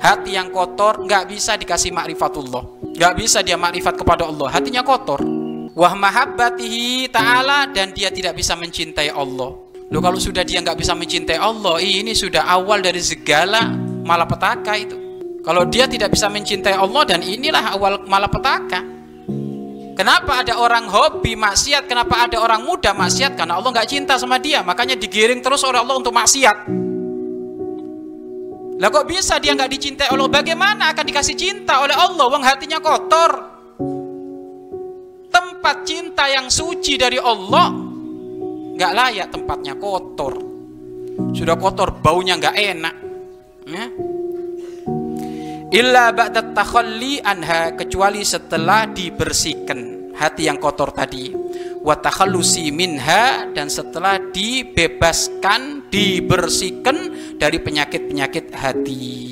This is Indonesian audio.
hati yang kotor nggak bisa dikasih makrifatullah nggak bisa dia makrifat kepada Allah. Hatinya kotor. Wah mahabbatihi ta'ala dan dia tidak bisa mencintai Allah. Loh kalau sudah dia nggak bisa mencintai Allah ini sudah awal dari segala malapetaka itu. Kalau dia tidak bisa mencintai Allah dan inilah awal malapetaka. Kenapa ada orang hobi maksiat? Kenapa ada orang muda maksiat? Karena Allah nggak cinta sama dia, makanya digiring terus oleh Allah untuk maksiat. Lah kok bisa dia nggak dicintai Allah? Bagaimana akan dikasih cinta oleh Allah? Wong hatinya kotor. Tempat cinta yang suci dari Allah nggak layak tempatnya kotor. Sudah kotor, baunya nggak enak. Ya? Illa ba'da takhalli anha kecuali setelah dibersihkan hati yang kotor tadi wa takhallusi minha dan setelah dibebaskan dibersihkan dari penyakit-penyakit hati